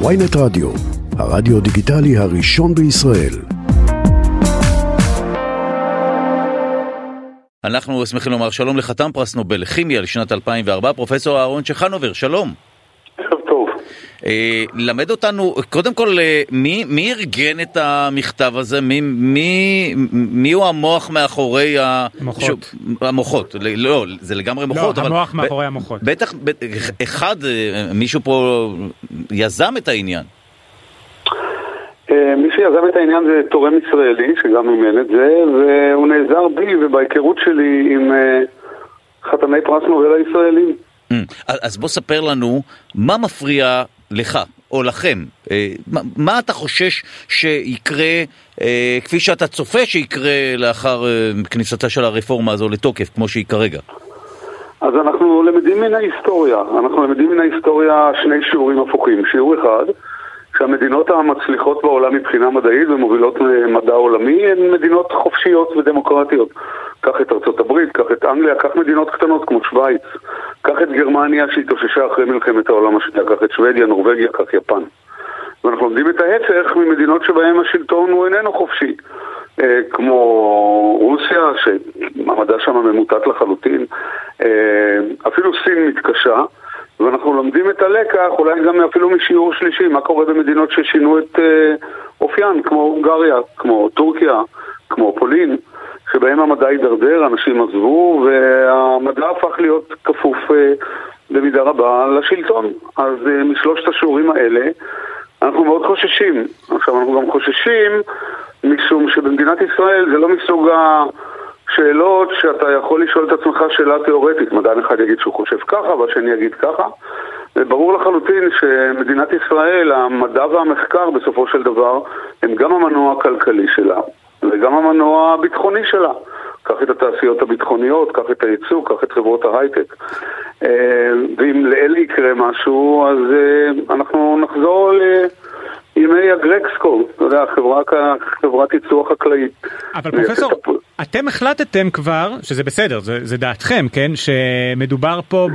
ויינט רדיו, הרדיו דיגיטלי הראשון בישראל. אנחנו שמחים לומר שלום לחתם פרס נובל לכימיה לשנת 2004, פרופסור אהרון צ'חנובר, שלום. אה, למד אותנו, קודם כל, אה, מי, מי ארגן את המכתב הזה? מי, מי, מי הוא המוח מאחורי ה... המוחות. ש... המוחות. לא, זה לגמרי מוחות. לא, אבל המוח ב- מאחורי המוחות. בטח, ב... אחד, אה, מישהו פה יזם את העניין. מי שיזם את העניין זה תורם ישראלי, שגם מימן את זה, והוא נעזר בי ובהיכרות שלי עם חתני פרס נובל הישראלים. Mm. אז אז בוא ספר לנו, מה מפריע לך או לכם? אה, מה, מה אתה חושש שיקרה, אה, כפי שאתה צופה שיקרה לאחר אה, כניסתה של הרפורמה הזו לתוקף, כמו שהיא כרגע? אז אנחנו למדים מן ההיסטוריה. אנחנו למדים מן ההיסטוריה שני שיעורים הפוכים. שיעור אחד, שהמדינות המצליחות בעולם מבחינה מדעית ומובילות מדע עולמי הן מדינות חופשיות ודמוקרטיות. קח את ארצות הברית, קח את אנגליה, קח מדינות קטנות כמו שווייץ, קח את גרמניה שהתאוששה אחרי מלחמת העולם השנייה, קח את שוודיה, נורבגיה, קח יפן. ואנחנו לומדים את ההפך ממדינות שבהן השלטון הוא איננו חופשי. אה, כמו רוסיה, שמעמדה שם ממוטט לחלוטין, אה, אפילו סין מתקשה, ואנחנו לומדים את הלקח, אולי גם אפילו משיעור שלישי, מה קורה במדינות ששינו את אה, אופיין, כמו הונגריה, כמו טורקיה, כמו פולין, שבהם המדע הידרדר, אנשים עזבו, והמדע הפך להיות כפוף אה, במידה רבה לשלטון. אז אה, משלושת השיעורים האלה, אנחנו מאוד חוששים. עכשיו, אנחנו גם חוששים משום שבמדינת ישראל זה לא מסוג השאלות שאתה יכול לשאול את עצמך שאלה תיאורטית. מדען אחד יגיד שהוא חושב ככה והשני יגיד ככה. וברור לחלוטין שמדינת ישראל, המדע והמחקר בסופו של דבר, הם גם המנוע הכלכלי שלה וגם המנוע הביטחוני שלה. קח את התעשיות הביטחוניות, קח את הייצוא, קח את חברות ההייטק. אה, ואם לאלה יקרה משהו, אז אה, אנחנו נחזור לימי הגרקסקו, אתה יודע, חברת ייצוא חקלאית. אבל פרופסור, אתם החלטתם כבר, שזה בסדר, זה, זה דעתכם, כן, שמדובר פה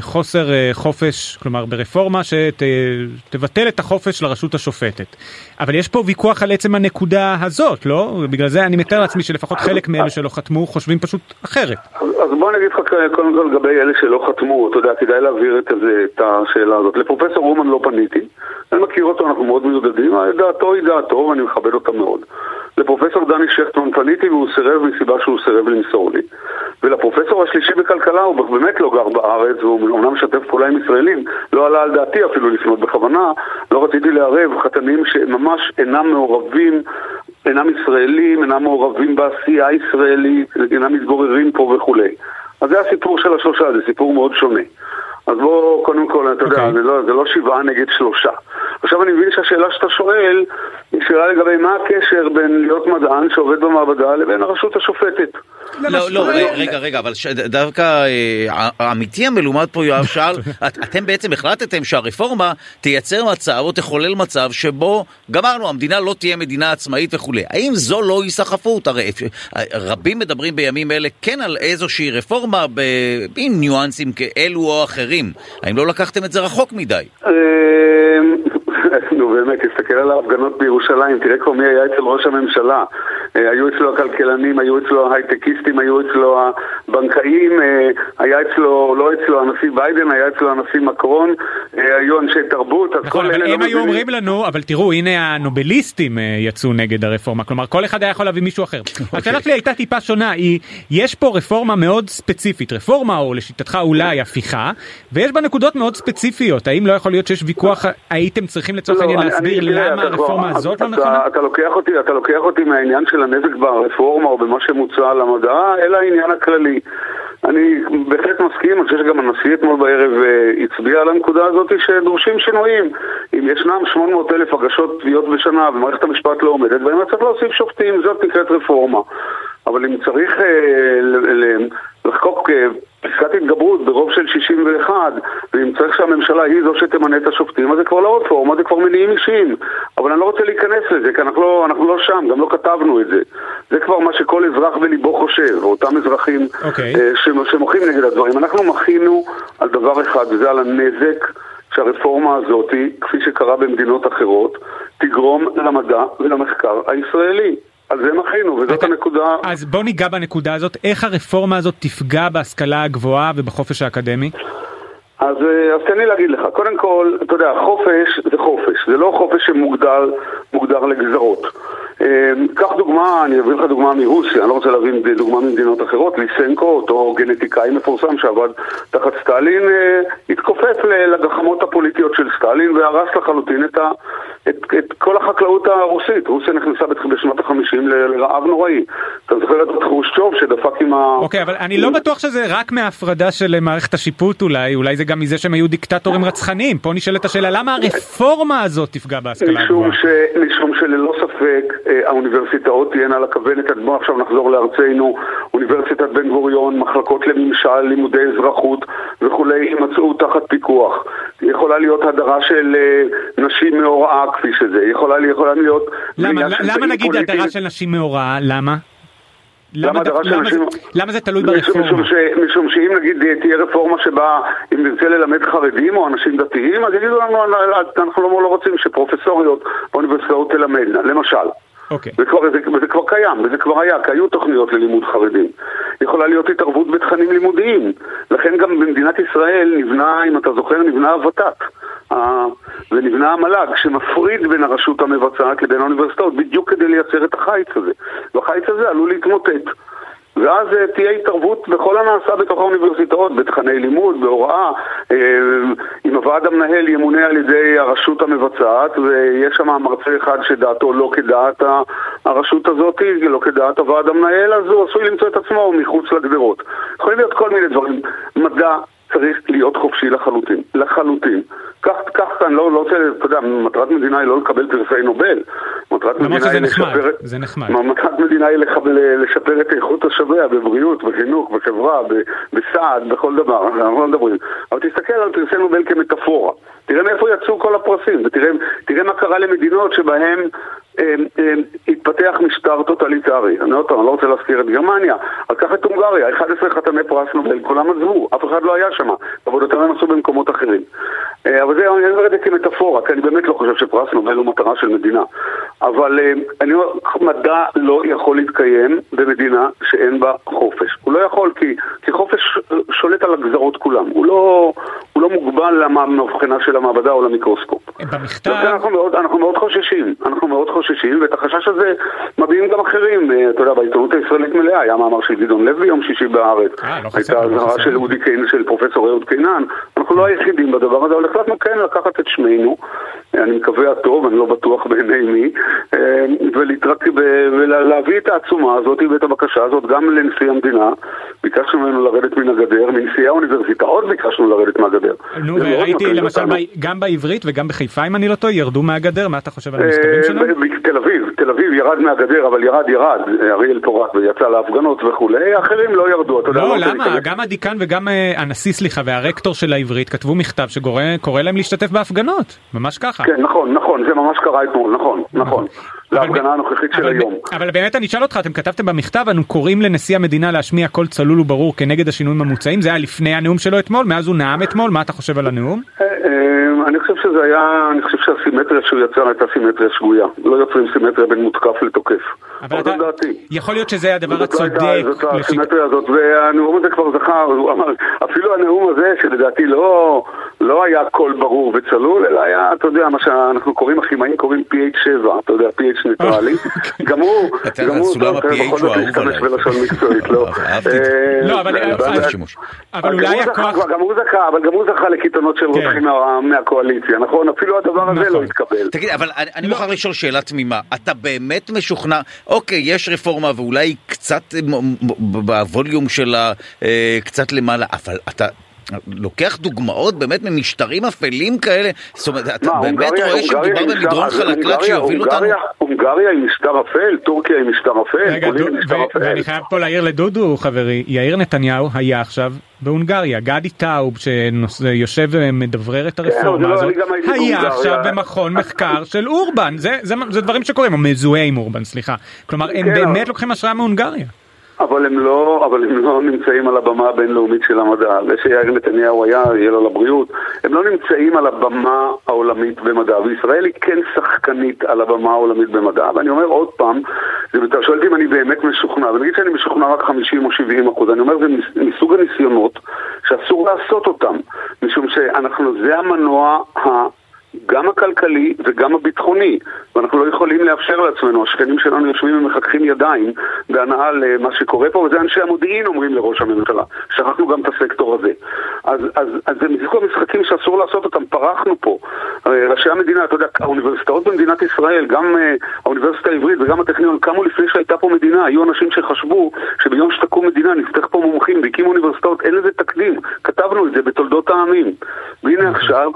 בחוסר חופש, כלומר ברפורמה שתבטל את החופש לרשות השופטת. אבל יש פה ויכוח על עצם הנקודה הזאת, לא? בגלל זה אני מתאר לעצמי שלפחות חלק מאלה שלא חתמו חושבים פשוט אחרת. אז בוא אני אגיד לך קודם כל לגבי אלה שלא חתמו, אתה יודע, כדאי להעביר את, הזה, את השאלה הזאת. לפרופסור רומן לא פניתי, אני מכיר אותו, אנחנו מאוד מיודדים, דעתו היא דעתו ואני מכבד אותה מאוד. לפרופסור דני שכטמן פניתי והוא סירב מסיבה שהוא סירב למסור לי. ולפרופסור השלישי בכלכלה, הוא באמת לא גר בארץ, והוא אומנם משתף פעולה עם ישראלים, לא עלה על דעתי אפילו לפנות בכוונה, לא רציתי לערב חתנים שממש אינם מעורבים, אינם ישראלים, אינם מעורבים בעשייה הישראלית, אינם מתגוררים פה וכולי. אז זה הסיפור של השלושה, זה סיפור מאוד שונה. אז בוא, קודם כל, אתה okay. יודע, זה לא, זה לא שבעה נגד שלושה. עכשיו אני מבין שהשאלה שאתה שואל היא שאלה לגבי מה הקשר בין להיות מדען שעובד במעבדה לבין הרשות השופטת. לא, לא, רגע, רגע, אבל דווקא אה, האמיתי המלומד פה יואב שאל, אתם בעצם החלטתם שהרפורמה תייצר מצב או תחולל מצב שבו גמרנו, המדינה לא תהיה מדינה עצמאית וכולי. האם זו לא היסחפות? הרי רבים מדברים בימים אלה כן על איזושהי רפורמה עם ניואנסים כאלו או אחרים. האם לא לקחתם את זה רחוק מדי? נו באמת, תסתכל על ההפגנות בירושלים, תראה כבר מי היה אצל ראש הממשלה. היו אצלו הכלכלנים, היו אצלו ההייטקיסטים, היו אצלו הבנקאים, היה אצלו, לא אצלו הנשיא ביידן, היה אצלו הנשיא מקרון, היו אנשי תרבות, אז נכון, כל אבל אלה הם לא היו מבינים. אומרים לנו, אבל תראו, הנה הנובליסטים אה, יצאו נגד הרפורמה, כלומר כל אחד היה יכול להביא מישהו אחר. השאלה שלי הייתה טיפה שונה, היא, יש פה רפורמה מאוד ספציפית, רפורמה או לשיטתך אולי הפיכה, ויש בה נקודות מאוד ספציפיות, האם לא יכול להיות שיש ויכוח, הייתם צריכים לצורך לא, העניין להסביר למה הרפורמה הזאת לא נכונה? אתה לוקח אותי מהעניין של הנזק ברפורמה או במה שמוצע על המדע, אלא העניין הכללי. אני בהחלט מסכים, אני חושב שגם הנשיא אתמול בערב אה, הצביע על הנקודה הזאת שדרושים שינויים. אם ישנם 800 אלף הגשות תביעות בשנה ומערכת המשפט לא עומדת, בהם צריך להוסיף שופטים, זאת נקראת רפורמה. אבל אם צריך אה, לחקוק אה, פסקת התגברות ברוב של 61, ואם צריך שהממשלה היא זו שתמנה את השופטים, אז זה כבר לא רפורמה, זה כבר מניעים אישיים. אבל אני לא רוצה להיכנס לזה, כי אנחנו לא, אנחנו לא שם, גם לא כתבנו את זה. זה כבר מה שכל אזרח בליבו חושב, ואותם אזרחים אוקיי. אה, שמ- שמוחים נגד הדברים. אנחנו מחינו על דבר אחד, וזה על הנזק שהרפורמה הזאת, כפי שקרה במדינות אחרות, תגרום למדע ולמחקר הישראלי. על זה מחינו, וזאת אתה, הנקודה... אז בוא ניגע בנקודה הזאת, איך הרפורמה הזאת תפגע בהשכלה הגבוהה ובחופש האקדמי? אז, אה, אז תן לי להגיד לך, קודם כל, אתה יודע, חופש זה חופש, זה לא חופש שמוגדר לגזרות. אה, קח דוגמה, אני אביא לך דוגמה מרוסיה, אני לא רוצה להביא דוגמה ממדינות אחרות, ליסנקו, אותו גנטיקאי מפורסם שעבד תחת סטלין, אה, התכופף לגחמות הפוליטיות של סטלין והרס לחלוטין את, ה, את, את כל החקלאות הרוסית. רוסיה נכנסה בשנות החמישים לרעב נוראי. אתה זוכר את חרושצ'וב שדפק עם ה... אוקיי, אבל אני לא בטוח שזה רק מההפרדה של מערכת השיפוט אולי, אולי זה גם מזה שהם היו דיקטטורים רצחניים. פה נשאלת השאלה, למה הרפורמה הזאת תפגע בהשכלה הגבוהה? משום שללא ספק אה, האוניברסיטאות תהיינה על הכוונת, בואו עכשיו נחזור לארצנו, אוניברסיטת בן גוריון, מחלקות לממשל, לימודי אזרחות וכולי, יימצאו תחת פיקוח. יכולה להיות הדרה של אה, נשים מהוראה כפי שזה, יכולה, יכולה להיות... למה, למה נגיד הדרה של נשים מהוראה? למה? למה, למה, למה, זה, למה זה תלוי ברפורמה? משום, ש, משום שאם נגיד תהיה רפורמה שבה אם נרצה ללמד חרדים או אנשים דתיים, אז יגידו לנו, אנחנו לא, לא רוצים שפרופסוריות באוניברסיטאות תלמדנה, למשל. אוקיי. וכבר, וזה, וזה כבר קיים, וזה כבר היה, כי היו תוכניות ללימוד חרדים. יכולה להיות התערבות בתכנים לימודיים. לכן גם במדינת ישראל נבנה, אם אתה זוכר, נבנה הוות"ת. ונבנה המל"ג שמפריד בין הרשות המבצעת לבין האוניברסיטאות בדיוק כדי לייצר את החיץ הזה. והחיץ הזה עלול להתמוטט. ואז uh, תהיה התערבות בכל הנעשה בתוך האוניברסיטאות, בתכני לימוד, בהוראה, uh, אם הוועד המנהל ימונה על ידי הרשות המבצעת, ויש שם מרצה אחד שדעתו לא כדעת הרשות הזאת, לא כדעת הוועד המנהל, אז הוא עשוי למצוא את עצמו מחוץ לגדרות. יכולים להיות כל מיני דברים. מדע צריך להיות חופשי לחלוטין. לחלוטין. כך, כך, אני לא, לא אתה יודע, מטרת מדינה היא לא לקבל פרסי נובל. מטרת מדינה היא לשפר... זה נחמד. מטרת מדינה היא לשפר את איכות השבע בבריאות, בחינוך, בחברה, בסעד, בכל דבר, אנחנו לא מדברים. אבל תסתכל על פרסי נובל כמטאפורה. תראה מאיפה יצאו כל הפרסים, ותראה מה קרה למדינות שבהן התפתח משטר טוטליטרי. אני עוד פעם, אני לא רוצה להזכיר את גרמניה, אבל קח את הונגריה, 11 חתני פרס נובל, כולם עזבו, אף אחד לא היה שם, עבודתם הם עשו במקומות אחרים. אה, אבל זה, אני אומר את זה כמטאפורה, כי אני באמת לא חושב שפרס נובל הוא מטרה של מדינה. אבל אה, אני אומר, מדע לא יכול להתקיים במדינה שאין בה חופש. הוא לא יכול כי, כי חופש שולט על הגזרות כולם. הוא לא, הוא לא למבחנה של המעבדה או למיקרוסקופ. במכתב... אנחנו מאוד, אנחנו מאוד חוששים, אנחנו מאוד חוששים, ואת החשש הזה מביעים גם אחרים. אה, אתה יודע, בעיתונות הישראלית מלאה היה מאמר של גדעון לוי יום שישי בארץ. לא הייתה אזהרה של אודי קיין, של פרופסור אהוד קינן. אנחנו לא היחידים בדבר הזה, אבל החלטנו כן לקחת את שמנו, אני מקווה הטוב, אני לא בטוח בעיני מי, אה, ולהביא את העצומה הזאת ואת הבקשה הזאת גם לנשיא המדינה. ביקשנו ממנו לרדת מן הגדר, מנשיאי האוניברסיטאות ביקשנו לרדת מהגדר. נו, וראיתי למשל גם בעברית וגם בחיפה, אם אני לא טועה, ירדו מהגדר, מה אתה חושב על המסתרים אה, שלהם? תל אביב, תל אביב ירד מהגדר, אבל ירד ירד, אריאל פורק ויצא להפגנות וכולי, אחרים לא ירדו, אתה יודע. לא, למה? גם הדיקן וגם אה, הנשיא, סליחה, והרקטור של העברית כתבו מכתב שקורא להם להשתתף בהפגנות, ממש ככה. כן, נכון, נכון, זה ממש קרה אתמול, נכון, נכון. להפגנה הנוכחית של היום. אבל באמת אני אשאל אותך, אתם כתבתם במכתב, אנו קוראים לנשיא המדינה להשמיע קול צלול וברור כנגד השינויים המוצעים, זה היה לפני הנאום שלו אתמול, מאז הוא נאם אתמול, מה אתה חושב על הנאום? אה, אה, אני חושב שזה היה, אני חושב שהסימטריה שהוא יצר הייתה סימטריה שגויה. לא יוצרים סימטריה בין מותקף לתוקף. אבל אתה, יכול להיות שזה הדבר לא הצודק. זאת הסימטריה הזאת, והנאום הזה כבר זכר, אפילו הנאום הזה, שלדעתי לא... לא היה קול ברור וצלול, אלא היה, אתה יודע, מה שאנחנו קוראים, הכימאים קוראים PH7, אתה יודע, PH ניטרלי. גם הוא, גם הוא, סולם ה-PH הוא אהוב עליי. בלשון מקצועית, לא. לא, אבל אבל אולי הכוח... גם הוא זכה, אבל גם הוא זכה לקיתונות של כן. רוצחים מהקואליציה, נכון? אפילו הדבר הזה לא התקבל. תגיד, אבל אני מוכרח לשאול שאלה תמימה. אתה באמת משוכנע, אוקיי, יש רפורמה ואולי קצת בווליום שלה קצת למעלה, אבל אתה... לוקח דוגמאות באמת ממשטרים אפלים כאלה? זאת אומרת, אתה באמת רואה שמדובר במדרון חלקלק שיוביל אותנו? הונגריה היא משטר אפל, טורקיה היא משטר אפל, פולין היא משטר אפל. ואני חייב פה להעיר לדודו, חברי, יאיר נתניהו היה עכשיו בהונגריה, גדי טאוב שיושב ומדברר את הרפורמה לא, הזאת, היה עכשיו במכון מחקר של אורבן, זה דברים שקורים, או מזוהה עם אורבן, סליחה. כלומר, הם כן, באמת לוקחים השראה מהונגריה. אבל הם לא, אבל הם לא נמצאים על הבמה הבינלאומית של המדע. זה שיאיר נתניהו היה, יהיה לו לבריאות, הם לא נמצאים על הבמה העולמית במדע, וישראל היא כן שחקנית על הבמה העולמית במדע, ואני אומר עוד פעם, אתה שואל אם אני באמת משוכנע, ונגיד שאני משוכנע רק 50 או 70 אחוז, אני אומר זה מסוג הניסיונות שאסור לעשות אותם, משום שאנחנו, זה המנוע ה... גם הכלכלי וגם הביטחוני, ואנחנו לא יכולים לאפשר לעצמנו, השכנים שלנו יושבים ומחככים ידיים בהנאה למה שקורה פה, וזה אנשי המודיעין אומרים לראש הממשלה. שכחנו גם את הסקטור הזה. אז, אז, אז זה מסוג המשחקים שאסור לעשות אותם, פרחנו פה. ראשי המדינה, אתה יודע, האוניברסיטאות במדינת ישראל, גם uh, האוניברסיטה העברית וגם הטכניון, קמו לפני שהייתה פה מדינה, היו אנשים שחשבו שביום שתקום מדינה נפתח פה מומחים והקימו אוניברסיטאות, אין לזה תקדים, כתבנו את זה בתולדות העמים. והנה עכשיו,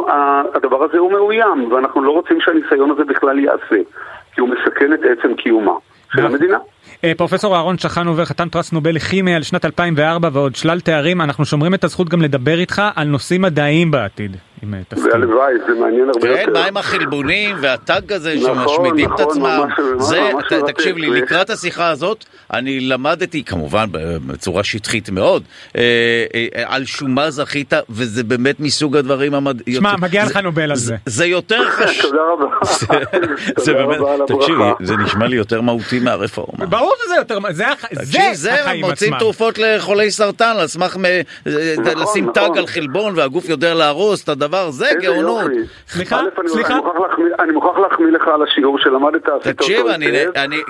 הדבר הזה הוא מאוים, ואנחנו לא רוצים שהניסיון הזה בכלל ייעשה, כי הוא מסכן את עצם קיומה של המדינה. אה, פרופסור אהרון שחנובר, חתן פרס נובל לכימיה על שנת 2004 ועוד שלל תארים, אנחנו שומרים את הזכות גם לדבר איתך על נושאים מדעיים בעתיד. אם תסכים. והלוואי, זה מעניין הרבה יותר. כן, מה עם החלבונים והטאג הזה נכון, שמשמידים נכון, את עצמם? זה, תקשיב לי, לקראת השיחה הזאת, אני למדתי, כמובן בצורה שטחית מאוד, אה, אה, על שומה זכית, וזה באמת מסוג הדברים המדהים. שמע, מגיע לך נובל על זה. זה יותר חשוב. תודה רבה. זה באמת, תקשיבי, זה נשמע לי יותר מהותי מהרפורמה. ברור שזה יותר, זה החיים עצמם. מוצאים תרופות לחולי סרטן, על סמך נכון, לשים טאג על חלבון, והגוף יודע להרוס את הדבר. דבר, זה גאונות. סליחה, סליחה. אני מוכרח להחמיא לך על השיעור שלמדת. תקשיב,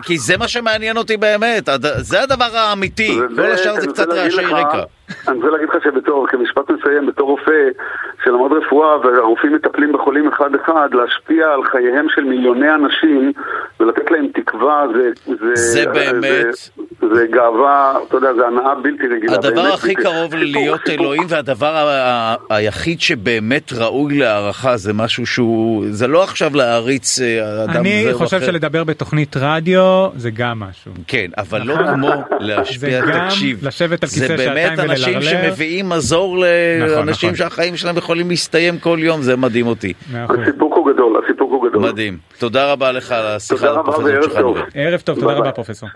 כי זה מה שמעניין אותי באמת, זה הדבר האמיתי, כל השאר זה קצת רעשי רקע. אני רוצה להגיד לך שבתור, כמשפט מסיים, בתור רופא שלמד רפואה והרופאים מטפלים בחולים אחד אחד, להשפיע על חייהם של מיליוני אנשים ולתת להם תקווה זה... זה, זה באמת... זה, זה גאווה, אתה יודע, זה הנאה בלתי רגילה. הדבר באמת, הכי קרוב להיות אלוהים והדבר היחיד שבאמת ראוי להערכה זה משהו שהוא, זה לא עכשיו להעריץ אה, אדם זה או אחר. אני חושב שלדבר בתוכנית רדיו זה גם משהו. כן, אבל לא נכון. כמו להשפיע, תקשיב. לשבת על כיסא שעתיים וללרלר. זה באמת אנשים שמביאים מזור לאנשים נכון, שהחיים שלהם יכולים להסתיים כל יום, זה מדהים אותי. הסיפוק הוא גדול, הסיפוק הוא גדול. מדהים. תודה רבה לך על השיחה. תודה רבה וערב טוב. ערב טוב, תודה רבה פרופסור.